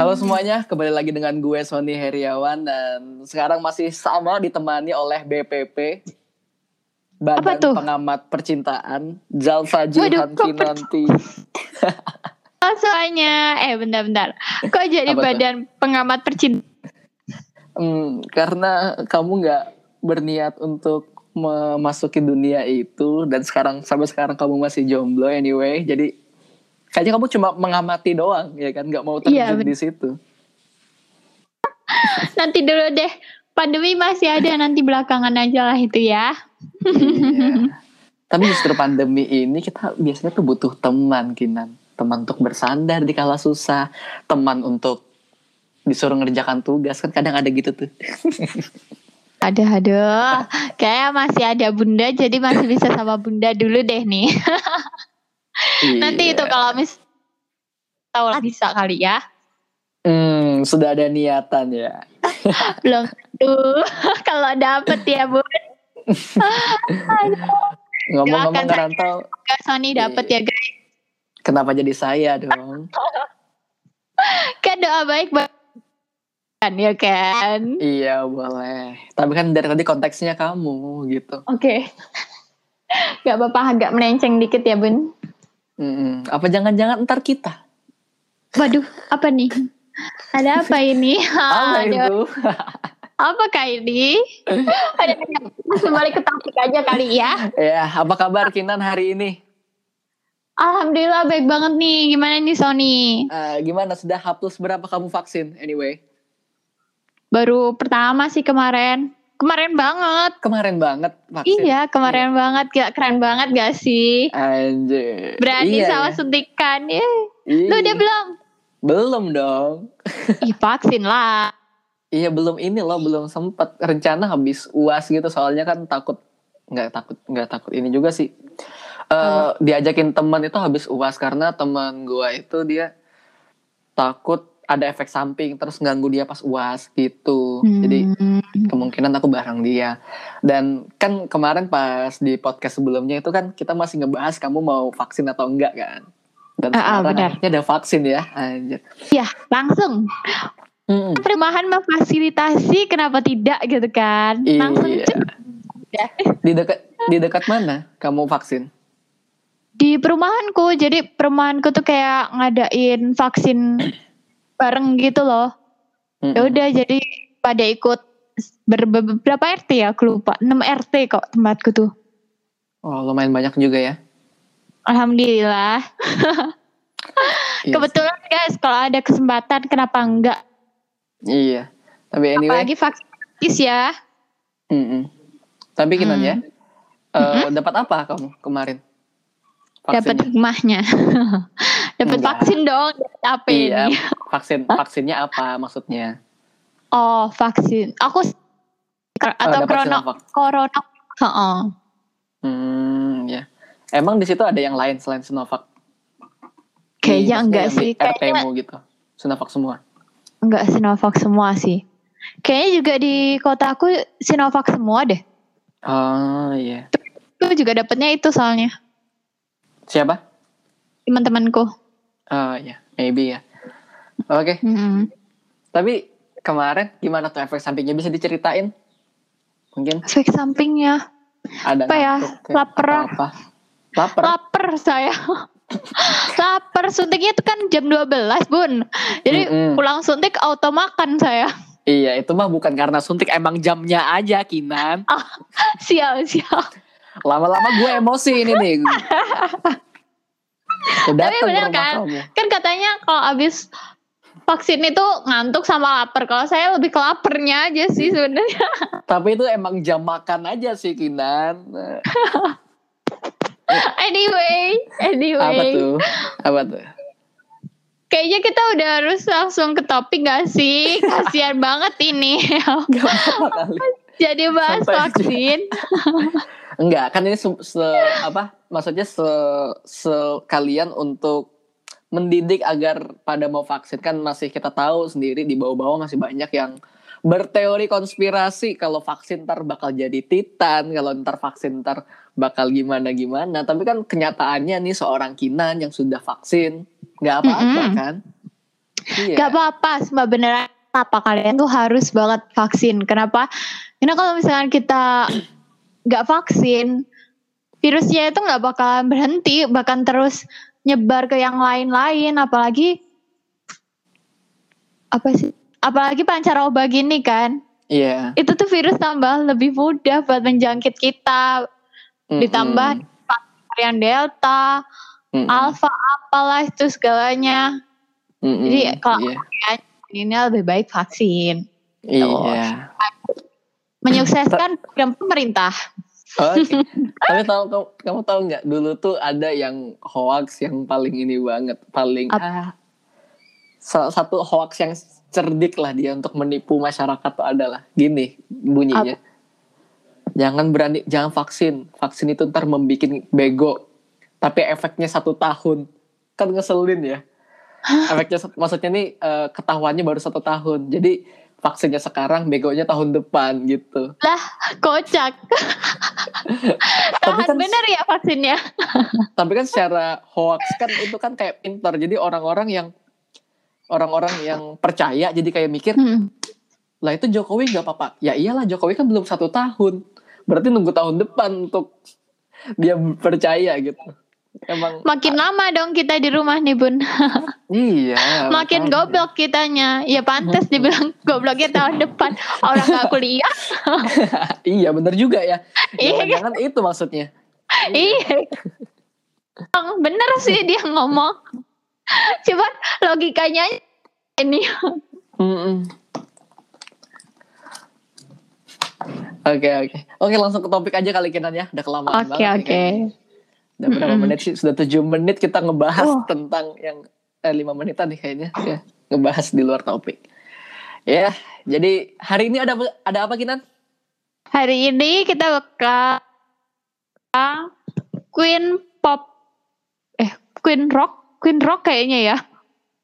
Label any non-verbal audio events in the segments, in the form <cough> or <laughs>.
Halo semuanya, kembali lagi dengan gue Sony Heriawan dan sekarang masih sama ditemani oleh BPP Badan Apa tuh? Pengamat Percintaan Waduh, Jihan Kinanti. <laughs> Oh, soalnya, eh bentar-bentar. Kok jadi Apa tuh? badan pengamat percintaan? Hmm, karena kamu nggak berniat untuk memasuki dunia itu dan sekarang sampai sekarang kamu masih jomblo anyway, jadi kayaknya kamu cuma mengamati doang ya kan, nggak mau Iya, terjun ben- di situ. <laughs> Nanti dulu deh. Pandemi masih ada nanti belakangan aja lah itu ya. Iya. <laughs> Tapi justru pandemi ini kita biasanya tuh butuh teman, Kinan. Teman untuk bersandar di kala susah. Teman untuk disuruh ngerjakan tugas. Kan kadang ada gitu tuh. <laughs> Aduh, aduh. Kayak masih ada bunda, jadi masih bisa sama bunda dulu deh nih. Nanti Iya. itu kalau mis tahu lah bisa kali ya. Hmm, sudah ada niatan ya. <laughs> Belum tuh <laughs> kalau dapet ya bun. <laughs> Ngomong-ngomong Semoga Sony dapet ya guys. kenapa jadi saya dong? Kan doa baik banget. Kan ya kan. iya boleh. Tapi kan dari tadi konteksnya kamu gitu. Oke. Gak apa-apa agak melenceng dikit ya bun. Mm-mm. Apa jangan-jangan ntar kita? Waduh, apa nih? Ada apa ini? Apa itu? apakah ini? Ada kembali ke topik aja kali ya. ya, apa kabar Kinan hari ini? Alhamdulillah baik banget nih. Gimana nih Sony? Eh, gimana sudah hapus berapa kamu vaksin anyway? Baru pertama sih kemarin. Kemarin banget. Kemarin banget vaksin. Iya, kemarin banget. Gak keren banget gak sih? Anjir. Berani Iya, sama ya. suntikan. Iya. lu udah belum? Belum dong. Ih, vaksin lah. Iya belum ini loh belum sempet rencana habis uas gitu soalnya kan takut nggak takut nggak takut ini juga sih Eh diajakin teman itu habis uas karena teman gua itu dia takut ada efek samping terus ganggu dia pas uas gitu jadi Hmm. kemungkinan aku bareng dia dan kan kemarin pas di podcast sebelumnya itu kan kita masih ngebahas kamu mau vaksin atau enggak kan dan ah, sekarang akhirnya ada vaksin ya anjir Ya, langsung. Mm-mm. Perumahan memfasilitasi, kenapa tidak gitu kan? Langsung Iya. cek. Udah. di dekat di dekat mana kamu vaksin Di perumahanku, jadi perumahanku tuh kayak ngadain vaksin bareng gitu loh. Mm-mm. Ya udah jadi pada ikut ber- ber- berapa RT ya? Aku lupa. 6 RT kok tempatku tuh. Oh, lumayan banyak juga ya. Alhamdulillah. <laughs> Iya. Kebetulan guys, kalau ada kesempatan kenapa enggak? Iya. Tapi anyway, Apalagi vaksin gratis ya. mm-mm. tapi kita Hmm. ya. eh, dapat apa kamu kemarin? Dapat hikmahnya. <laughs> Dapat vaksin dong. Dapat apa Iya, ini? vaksin vaksinnya apa maksudnya? Oh, vaksin. Aku s- atau dapat corona corona. Heeh. Hmm, ya. Emang di situ ada yang lain selain Sinovac? Kayaknya Di- enggak sih. Kayaknya gitu. Sinovac semua. enggak Sinovac semua sih. Kayaknya juga di kota aku Sinovac semua deh. Oh, iya. Aku juga dapetnya itu soalnya Siapa? teman-temanku. Oh, iya. Maybe ya. Oke, Mm-mm. tapi kemarin gimana tuh efek sampingnya bisa diceritain? Mungkin Efek sampingnya ada Apa ya? Lapar. apa? Lapar. lapar saya. <laughs> lapar suntiknya itu kan jam 12 bun. Jadi Mm-mm. pulang suntik auto makan saya. Iya, itu mah bukan karena suntik, emang jamnya aja, Kinan. <laughs> Sial sial. Lama-lama gue emosi ini nih. <laughs> Tapi bener kan? Kan katanya kalau abis vaksin itu ngantuk sama lapar. Kalau saya lebih ke lapernya aja sih sebenarnya. <laughs> Tapi itu emang jam makan aja sih, Kinan. <laughs> anyway, anyway. Apa tuh? Apa tuh? Kayaknya kita udah harus langsung ke topik gak sih? Kasian <laughs> banget ini. Gak apa-apa kali. Jadi bahas aja. vaksin. Enggak, kan ini se, se- apa? Maksudnya se sekalian untuk mendidik agar pada mau vaksin kan masih kita tahu sendiri di bawah-bawah masih banyak yang berteori konspirasi kalau vaksin ntar bakal jadi titan, kalau ntar vaksin ntar bakal gimana gimana. Tapi kan kenyataannya nih seorang Kinan yang sudah vaksin nggak apa-apa Mm-mm. kan? Iya. Gak apa-apa, semua beneran apa kalian tuh harus banget vaksin. Kenapa? Karena kalau misalkan kita nggak vaksin, virusnya itu nggak bakalan berhenti, bahkan terus nyebar ke yang lain-lain. Apalagi apa sih? Apalagi pancaroba gini kan, Iya. itu tuh virus tambah lebih mudah buat menjangkit kita. Mm-mm. Ditambah varian delta, Mm-mm. alpha, apalah itu segalanya. Mm-mm. Jadi kalau Iya. ini lebih baik vaksin. Iya. Menyukseskan program pemerintah. Oke. <laughs> Tapi tahu kamu, kamu tahu nggak dulu tuh ada yang hoax yang paling ini banget, paling ah, salah satu hoax yang cerdik lah dia untuk menipu masyarakat tuh adalah gini bunyinya. Jangan berani, jangan vaksin. Vaksin itu ntar membuat bego. Tapi efeknya satu tahun. Kan ngeselin ya. Efeknya, maksudnya nih eh, ketahuannya baru satu tahun. Jadi vaksinnya sekarang, begonya tahun depan gitu. Kocak. <laughs> Tapi Tahan kan- bener ya vaksinnya. <laughs> tapi kan secara hoax kan itu kan kayak pintar jadi orang-orang yang orang-orang yang percaya jadi kayak mikir Hmm. lah itu Jokowi nggak apa-apa ya iyalah Jokowi kan belum satu tahun berarti nunggu tahun depan untuk dia percaya gitu emang Makin lama dong kita di rumah nih bun. <laughs> iya <laughs> Makin makanya. goblok kitanya. Ya pantas <laughs> dibilang gobloknya tahun depan. Orang gak kuliah. iya bener juga ya Iya. jangan-jangan itu maksudnya Iya. Bang, Bener sih dia ngomong. Cuman logikanya ini. Mm-mm. Oke oke oke langsung ke topik aja kali Kinan ya udah kelamaan Oke banget nih oke. Udah berapa Mm-mm. menit sih? Sudah tujuh menit kita ngebahas Oh. tentang yang eh, lima menitan nih kayaknya ya ngebahas di luar topik. Ya, jadi hari ini ada ada apa Kinan? Hari ini kita bakal Queen Pop eh Queen Rock, Queen Rock kayaknya ya.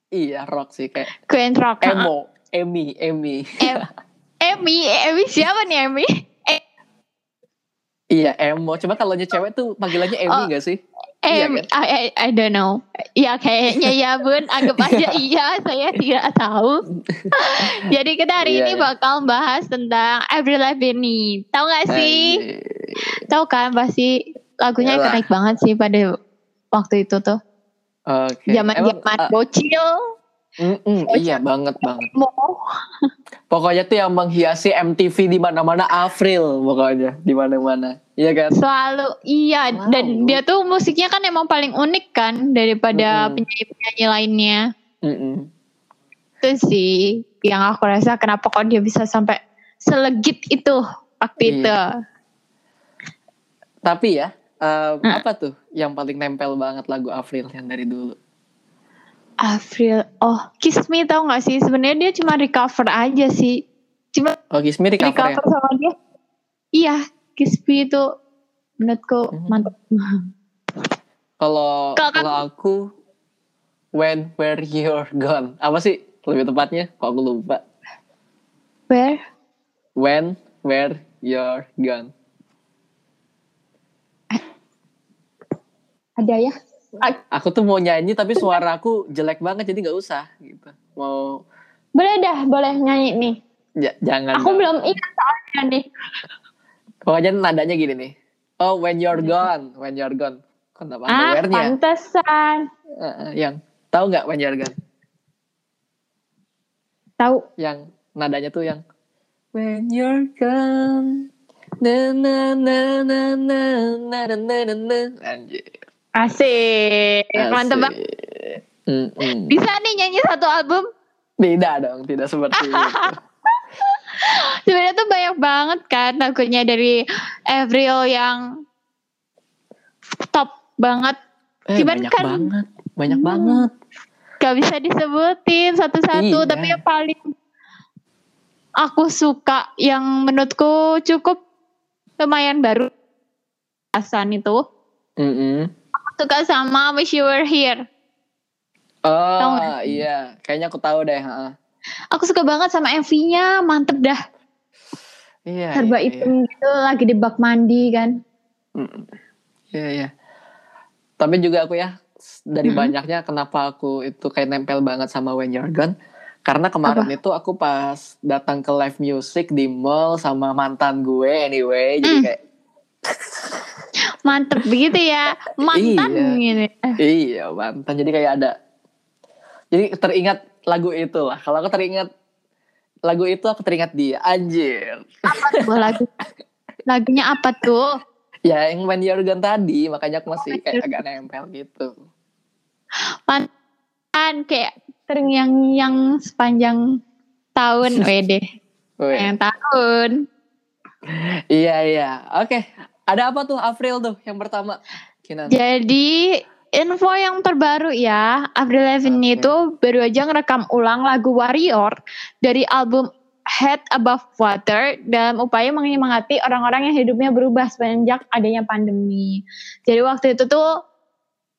Iya, rock sih kayak Queen Rock. emo, Emi, Emi. Em Emi, Emi siapa nih Emi? Iya, emo. Cuma kalau cewek tuh panggilannya Emi Oh. gak sih? Iya Emi, I, I, I don't know. Ya kayaknya ya bun, anggap aja iya, saya tidak tahu. <laughs> Jadi kita hari Iya, ini iya. bakal bahas tentang Avril Lavigne. Tahu gak sih? Anjir. Tahu kan pasti lagunya Yalah. ikonik banget sih pada waktu itu tuh. Oke. Zaman Emang, zaman ah, bocil. Mm-mm, iya banget banget. Mau Pokoknya tuh yang menghiasi MTV di mana-mana April pokoknya di mana-mana. Iya kan? selalu iya Wow. dan dia tuh musiknya kan emang paling unik kan daripada Mm-mm. penyanyi-penyanyi lainnya. Mm-mm. Itu sih yang aku rasa kenapa kok dia bisa sampai selegit itu waktu Iya. itu. Tapi ya, eh, Hmm. apa tuh yang paling nempel banget lagu April yang dari dulu? Avril, oh Kiss Me tau gak sih sebenarnya dia cuma recover aja sih, cuma Oh, Kiss Me di cover ya? recover sama dia. Iya, Kiss Me itu menurutku Hmm. mantap. Kalau Kalau kan- kalau aku When Where You're Gone. Apa sih lebih tepatnya? Kok aku lupa. Where? When Where You're Gone. Ada ya? Aku tuh mau nyanyi tapi suara aku jelek banget jadi nggak usah gitu. Mau Boleh dah, boleh nyanyi nih. ja- jangan. Aku dong. belum ingat soalnya nih. Pokoknya nadanya gini nih. Oh, when you're gone, when you're gone. Kenapa Ah, where-nya? pantesan. Eh, eh, yang tahu nggak when you're gone? Tahu. Yang nadanya tuh yang when you're gone. Na na na na na na na na na na. Anjir. Asik. Mantep banget. Asik. Mm-mm. Bisa nih nyanyi satu album? Tidak dong, tidak seperti itu. <laughs> Sebenarnya tuh banyak banget kan lagunya dari Avril yang top banget. Eh, Cuman banyak kan- banget, banyak Hmm. banget. Gak bisa disebutin satu-satu. Iya. Tapi yang paling aku suka yang menurutku cukup lumayan baru. Asan itu. Mm-mm. Aku suka sama Wish You Were Here. Oh nggak? iya, kayaknya aku tahu deh. ha. Aku suka banget sama MV-nya. Mantep dah. Iya. Serba iya, hitam gitu. Lagi di bak mandi kan. Mm. Iya iya. Tapi juga aku ya dari Mm-mm. banyaknya kenapa aku itu kayak nempel banget sama When You're Gone. Karena kemarin itu aku pas datang ke live music di mall sama mantan gue anyway. Jadi Mm. kayak <laughs> Mantep begitu ya. Mantan Iya. gitu. Eh, iya mantan. Jadi kayak ada. Jadi teringat lagu itu lah. Kalau aku teringat lagu itu aku teringat dia. Anjir. apa tuh lagu? Lagunya apa tuh? Ya yang When You're Gone tadi. Makanya aku masih kayak agak nempel gitu. Mantan kayak terngiang-ngiang sepanjang tahun. <laughs> Wede. Yang tahun. Iya iya. Oke. Ada apa tuh April tuh yang pertama? Kinan. Jadi info yang terbaru ya, Avril Lavigne Oke. itu baru aja ngerekam ulang lagu Warrior dari album Head Above Water dalam upaya menyemangati orang-orang yang hidupnya berubah semenjak adanya pandemi. Jadi waktu itu tuh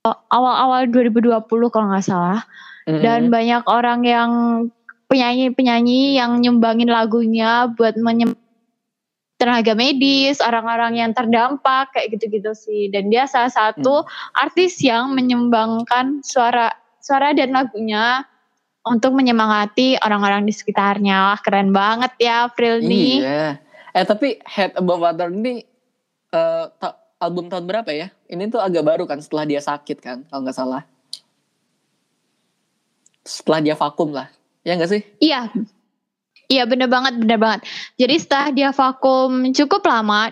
uh, awal-awal 2020 kalau nggak salah, Mm-mm. dan banyak orang yang penyanyi-penyanyi yang nyumbangin lagunya buat menyem tenaga medis, orang-orang yang terdampak kayak gitu-gitu sih. Dan dia salah satu artis yang menyumbangkan suara suara dan lagunya untuk menyemangati orang-orang di sekitarnya. Wah, keren banget ya April nih. Iya. Eh tapi Head Above Water ini eh, ta- album tahun berapa ya? Ini tuh agak baru kan setelah dia sakit kan, kalau nggak salah. Setelah dia vakum lah. Ya nggak sih? Iya. Iya bener banget, bener banget. Jadi setelah dia vakum cukup lama,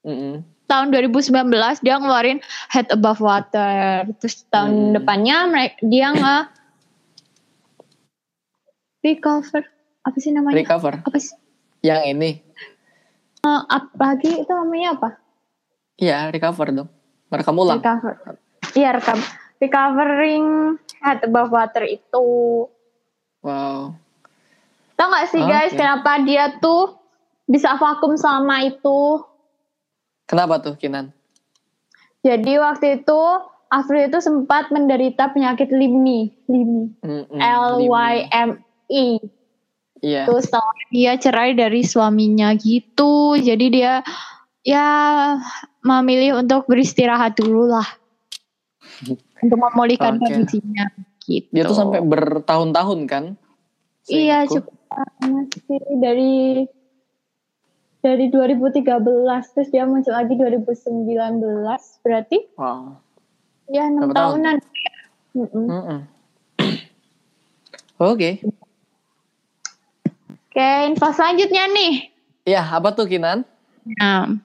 Mm-mm. tahun 2019 dia ngeluarin Head Above Water. Terus tahun Hmm. depannya mereka dia nge recover apa sih namanya? Recover. Apa sih? Yang ini. Eh, apa lagi itu namanya apa? Iya, recover dong. Merekam ulang. Recover. Iya rekam. Recovering Head Above Water itu. Wow. Tau gak sih guys Oke. kenapa dia tuh bisa vakum selama itu? Kenapa tuh Kinan? Jadi waktu itu Avril itu sempat menderita penyakit Lyme, Lyme, Mm-mm, L Y M E. Iya. Terus setelah dia cerai dari suaminya gitu, jadi dia ya memilih untuk beristirahat dulu lah, <laughs> untuk memulihkan Oke. kondisinya. Gitu. Dia tuh sampai bertahun-tahun kan? Iya cukup lama sih dari dari 2013 terus dia muncul lagi 2019 berarti Wow. ya enam tahun? tahunan. <clears throat> Oke. Oke info selanjutnya nih. Ya, apa tuh Kinan? Nah,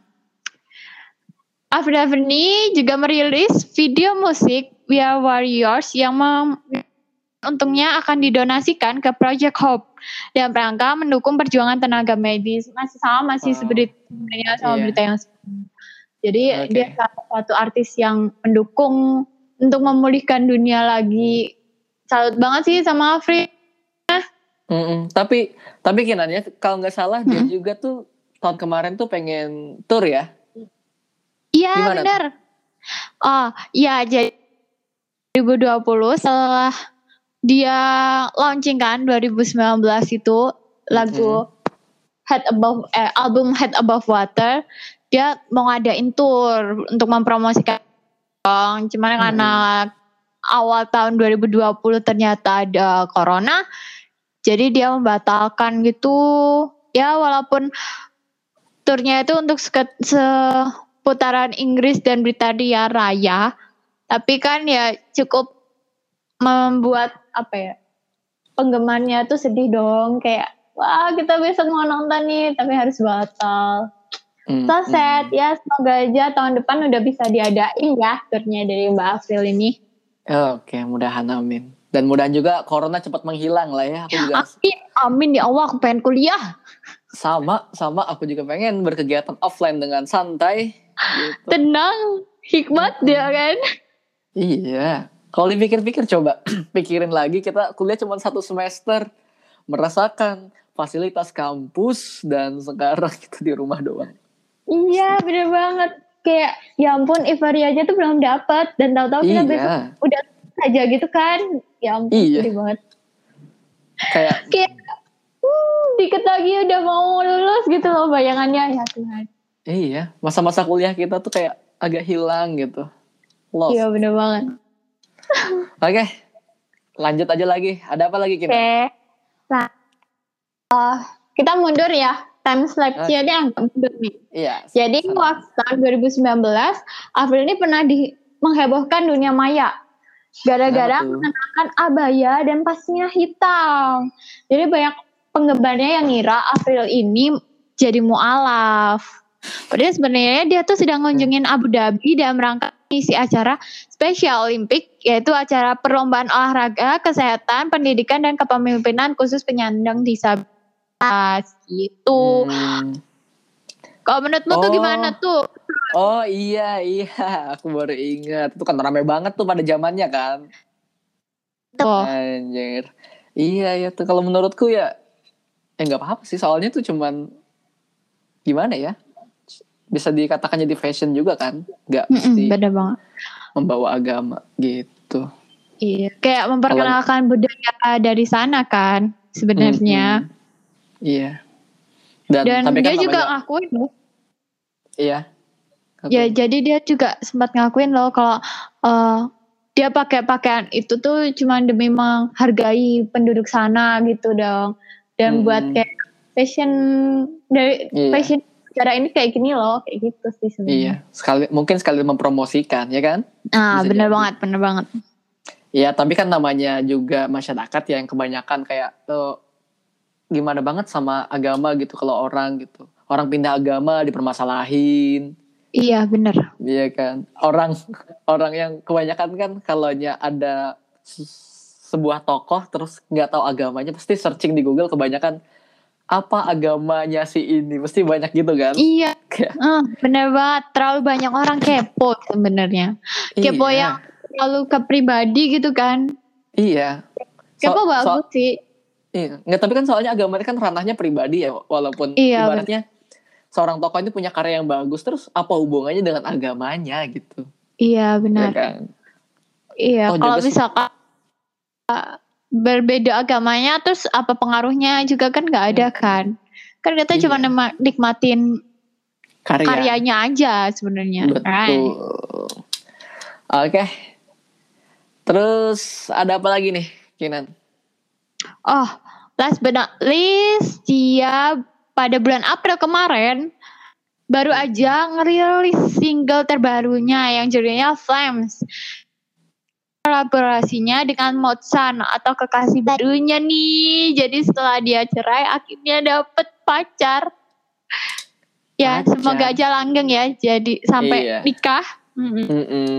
Lavigne juga merilis video musik We Are Warriors yang mem- untungnya akan didonasikan ke Project Hope dalam rangka mendukung perjuangan tenaga medis. Masih sama masih Wow. seperti sebenarnya sama Iya. berita yang sebelumnya. Jadi Oke. dia salah satu artis yang mendukung untuk memulihkan dunia lagi. Salut banget sih sama Avril. Mm-mm. Tapi tapi Kinan ya kalau nggak salah dia Mm-mm. juga tuh tahun kemarin tuh pengen tour ya. Iya benar. Oh iya jadi 2020 setelah dia launching kan 2019 itu lagu Head Above eh, album Head Above Water dia mau ngadain tour untuk mempromosikan dong. Cuman Mm-mm. karena awal tahun 2020 ternyata ada corona jadi dia membatalkan gitu ya walaupun turnya itu untuk seputaran Inggris dan Britania Raya tapi kan ya cukup membuat apa ya penggemarnya tuh sedih dong kayak wah kita besok mau nonton nih tapi harus batal Mm, so mm. sad ya semoga aja tahun depan udah bisa diadain ya turnya dari Mbak April ini Oke, mudahan amin. Dan mudahan juga corona cepat menghilang lah ya. Aku juga <laughs> amin amin ya Allah aku pengen kuliah sama sama aku juga pengen berkegiatan offline dengan santai gitu. tenang hikmat dia kan Iya. Kalau dipikir-pikir coba <clears throat> pikirin lagi kita kuliah cuma satu semester merasakan fasilitas kampus dan sekarang <laughs> kita di rumah doang. Iya bener banget Kayak ya ampun euforia aja tuh belum dapat Dan tahu-tahu kita besok Iya. udah aja gitu kan Ya ampun Iya. banget Kayak <laughs> Kayak hmm, dikit lagi udah mau lulus gitu loh bayangannya Ya Tuhan iya, masa-masa kuliah kita tuh kayak agak hilang gitu. Lost. Iya bener banget Oke. Lanjut aja lagi. Ada apa lagi Oke. kita? Nah, eh, kita mundur ya. Time slapnya dia agak mundur nih. Iya. Jadi waktu tahun 2019, Avril ini pernah di, menghebohkan dunia maya. Gara-gara mengenakan abaya dan pasnya hitam. Jadi banyak penggemarnya yang ngira Avril ini jadi mualaf. Padahal sebenarnya dia tuh sedang ngunjungin Abu Dhabi dalam rangka isi acara Special Olympic yaitu acara perlombaan olahraga, kesehatan, pendidikan dan kepemimpinan khusus penyandang disabilitas gitu. Hmm. Kalau menurutmu tuh Oh. gimana tuh? Oh iya iya, <laughs> aku baru ingat. Itu kan rame banget tuh pada zamannya kan. Tuh. Anjir. Iya ya tuh kalau menurutku ya ya nggak apa-apa sih soalnya tuh cuman gimana ya? Bisa dikatakan jadi fashion juga kan? Nggak mesti Mm-mm, Beda banget. membawa agama gitu. Iya. Kayak memperkenalkan budaya dari sana kan sebenarnya. Mm-mm. Iya. Dan, Dan tapi kan dia juga namanya- ngakuin loh. iya. Ya jadi dia juga sempat ngakuin loh kalau eh, dia pakai pakaian itu tuh cuma demi menghargai penduduk sana gitu dong. Dan Mm-mm. buat kayak fashion dari Iya. fashion cara ini kayak gini loh, kayak gitu sih sebenarnya. Iya, sekali mungkin sekali mempromosikan ya kan? Nah, Bisa bener jadi. banget, bener banget. Iya, tapi kan namanya juga masyarakat ya yang kebanyakan kayak tuh gimana banget sama agama gitu kalau orang gitu. Orang pindah agama dipermasalahin, Iya, bener. iya kan? Orang orang yang kebanyakan kan kalaunya ada se- sebuah tokoh terus nggak tahu agamanya pasti searching di Google kebanyakan apa agamanya si ini pasti banyak gitu kan? Iya, <laughs> Kayak, eh, bener banget. Terlalu banyak orang kepo sebenarnya. Kepo iya, yang terlalu ke pribadi gitu kan. iya. So- Kepo so- bagus sih. Iya, nggak tapi kan soalnya agama ini kan ranahnya pribadi ya, walaupun Iya, ibaratnya seorang tokoh ini punya karya yang bagus, terus apa hubungannya dengan agamanya gitu, Iya, ya benar. kan? Iya, Oh, kalau misalkan berbeda agamanya terus apa pengaruhnya juga kan nggak ada kan. Kan kita cuma Iya. nema- nikmatin Karya. karyanya aja sebenarnya. Betul. Right. Oke. Terus ada apa lagi nih, Kinan? Oh, last but not least, dia pada bulan April kemarin baru aja ngerilis single terbarunya yang judulnya Flames. Kolaborasinya dengan Motsan atau kekasih barunya nih. Jadi setelah dia cerai akhirnya dapet pacar. Ya, Pacar. semoga aja langgeng ya. Jadi sampai Iya. nikah. Mm-mm. Mm-mm.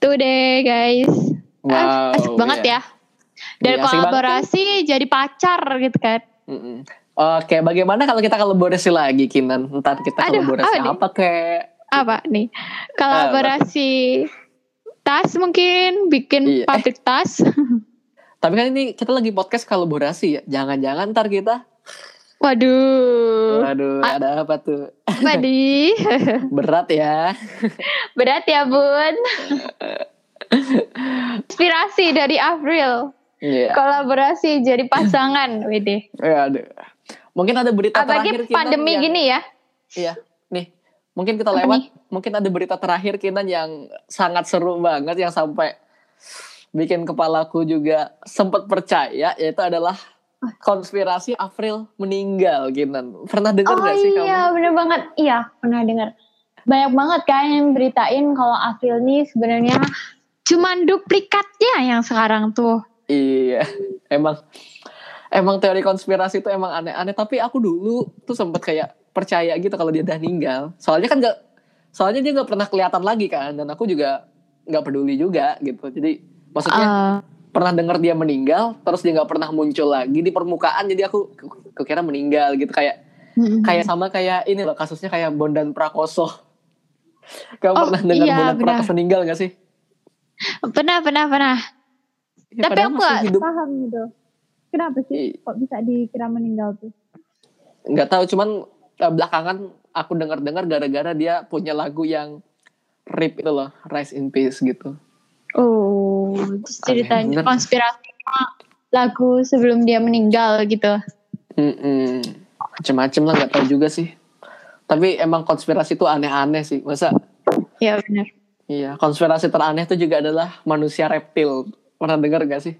Tuh deh guys. Wow. Asik banget iya. ya. Dari Iya, asik banget kolaborasi jadi pacar gitu kan. Mm-mm. Oke, bagaimana kalau kita kolaborasi lagi, Kinan? Ntar kita Aduh, kolaborasi apa apa kek? apa nih kolaborasi tas mungkin bikin Iya. pabrik tas <laughs> Tapi kan ini kita lagi podcast kolaborasi ya. Jangan-jangan ntar kita, waduh waduh, Ah. ada apa tuh? apa <laughs> di Berat ya. <laughs> berat ya bun inspirasi dari April Iya. kolaborasi jadi pasangan wede Ya, aduh. Mungkin ada berita terakhir apalagi pandemi yang- gini ya Iya, nih. Mungkin kita lewat. Mungkin ada berita terakhir Kinan yang sangat seru banget yang sampai bikin kepalaku juga sempat percaya yaitu adalah konspirasi April meninggal Kinan. Pernah dengar oh gak sih kamu? iya bener banget iya pernah dengar banyak banget kan yang beritain kalau April nih sebenarnya cuman duplikatnya yang sekarang tuh Iya, emang emang teori konspirasi itu emang aneh-aneh. Tapi aku dulu tuh sempet kayak percaya gitu kalau dia udah meninggal. Soalnya kan gak, soalnya dia nggak pernah kelihatan lagi kan, dan aku juga nggak peduli juga gitu. Jadi maksudnya Eh, pernah dengar dia meninggal, terus dia nggak pernah muncul lagi di permukaan. Jadi aku kira meninggal gitu kayak mm-mm. kayak sama kayak ini loh kasusnya kayak Bondan Prakoso. <laughs> Kamu Oh, pernah dengar iya, Bondan benar. Prakoso meninggal gak sih? pernah pernah pernah Ya, Tapi aku hidup. paham gitu. Kenapa sih Iya. kok bisa dikira meninggal tuh? nggak tahu cuman eh, belakangan aku dengar-dengar gara-gara dia punya lagu yang rip itu loh Rise in Peace gitu Oh, ceritanya konspirasi lagu sebelum dia meninggal gitu. Mm-mm. macem-macem lah nggak tahu juga sih tapi emang konspirasi itu aneh-aneh sih masa Ya benar. Iya, konspirasi teraneh itu juga adalah manusia reptil. Pernah dengar gak sih?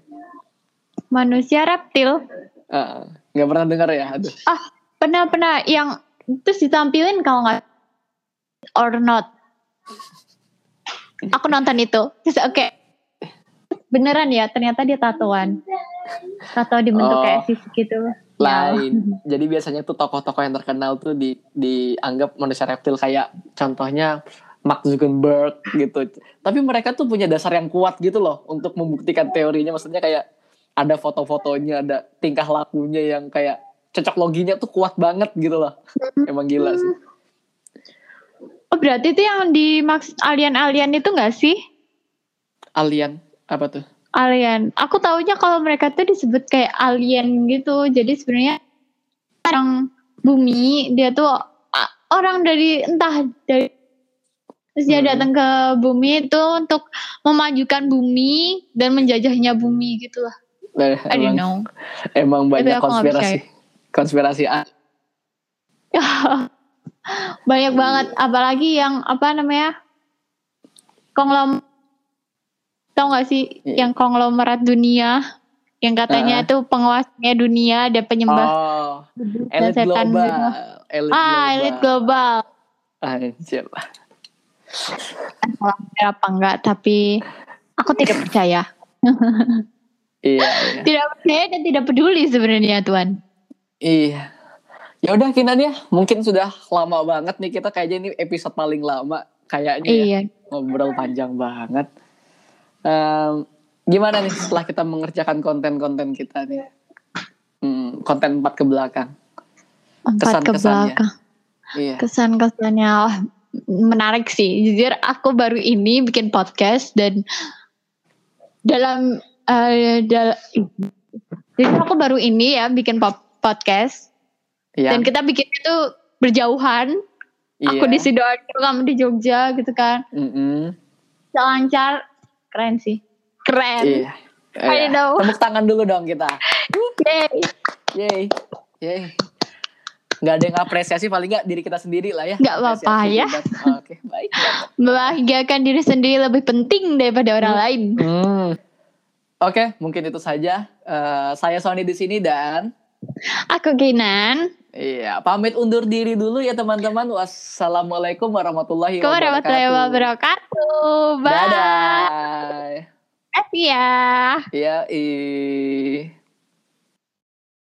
Manusia reptil. Uh, gak pernah dengar ya? Aduh. Ah, pernah-pernah yang terus ditampilin kalau nggak or not. Aku nonton itu. Terus oke. Beneran ya, ternyata dia tatoan. Tato dibentuk Oh. kayak sisik gitu. Lain. <laughs> Jadi biasanya tuh tokoh-tokoh yang terkenal tuh di dianggap manusia reptil kayak contohnya Mark Zuckerberg gitu. Tapi mereka tuh punya dasar yang kuat gitu loh untuk membuktikan teorinya. Maksudnya kayak ada foto-fotonya, ada tingkah lakunya yang kayak cocok loginya tuh kuat banget gitu loh. <laughs> Emang gila sih. Oh, berarti itu yang dimaksud alien-alien itu nggak sih? Alien apa tuh? Alien. Aku taunya kalau mereka tuh disebut kayak alien gitu. Jadi sebenarnya orang bumi dia tuh orang dari entah dari terus dia Hmm. datang ke bumi itu untuk memajukan bumi dan menjajahnya bumi gitu lah. I don't Emang, know. emang banyak konspirasi. Konspirasi A. <laughs> Banyak banget apalagi yang apa namanya? Konglom Tahu gak sih yang konglomerat dunia yang katanya Ah. itu penguasanya dunia dan penyembah Oh, elit setan global. gitu. Elit Ah, elit global. Anjir. Entah apa enggak, tapi aku tidak percaya. <laughs> Iya, iya. Tidak percaya dan tidak peduli sebenarnya Tuan. Iya. Ya udah Kinan ya, mungkin sudah lama banget nih kita kayaknya ini episode paling lama kayaknya ya. Iya. Ngobrol panjang banget. Em, gimana nih setelah kita mengerjakan konten-konten kita nih? Hmm, konten empat ke belakang. Empat ke belakang. Iya. Kesan-kesannya wah, menarik sih. Jujur aku baru ini bikin podcast dan dalam dal- jadi aku baru ini ya bikin pop- podcast Iya. dan kita bikin itu berjauhan. iya. Aku di sidoarjo, kamu di Jogja gitu kan. Mm-mm. Lancar, keren sih. Keren. Iya. I Iya. know. Tepuk tangan dulu dong kita. Yeay. Yeay. Yeay. Nggak ada yang apresiasi paling nggak diri kita sendiri lah ya. Nggak apa-apa ya. hebat. Oke, baik. <laughs> Membahagiakan diri sendiri lebih penting daripada orang lain. Hmm. Oke, mungkin itu saja. Eh, saya Sony di sini dan Aku Kinan. iya, pamit undur diri dulu ya teman-teman. Wassalamualaikum warahmatullahi Warahmatullahi wabarakatuh. wabarakatuh. Bye. Dadah. Kasih ya. Ya, ih.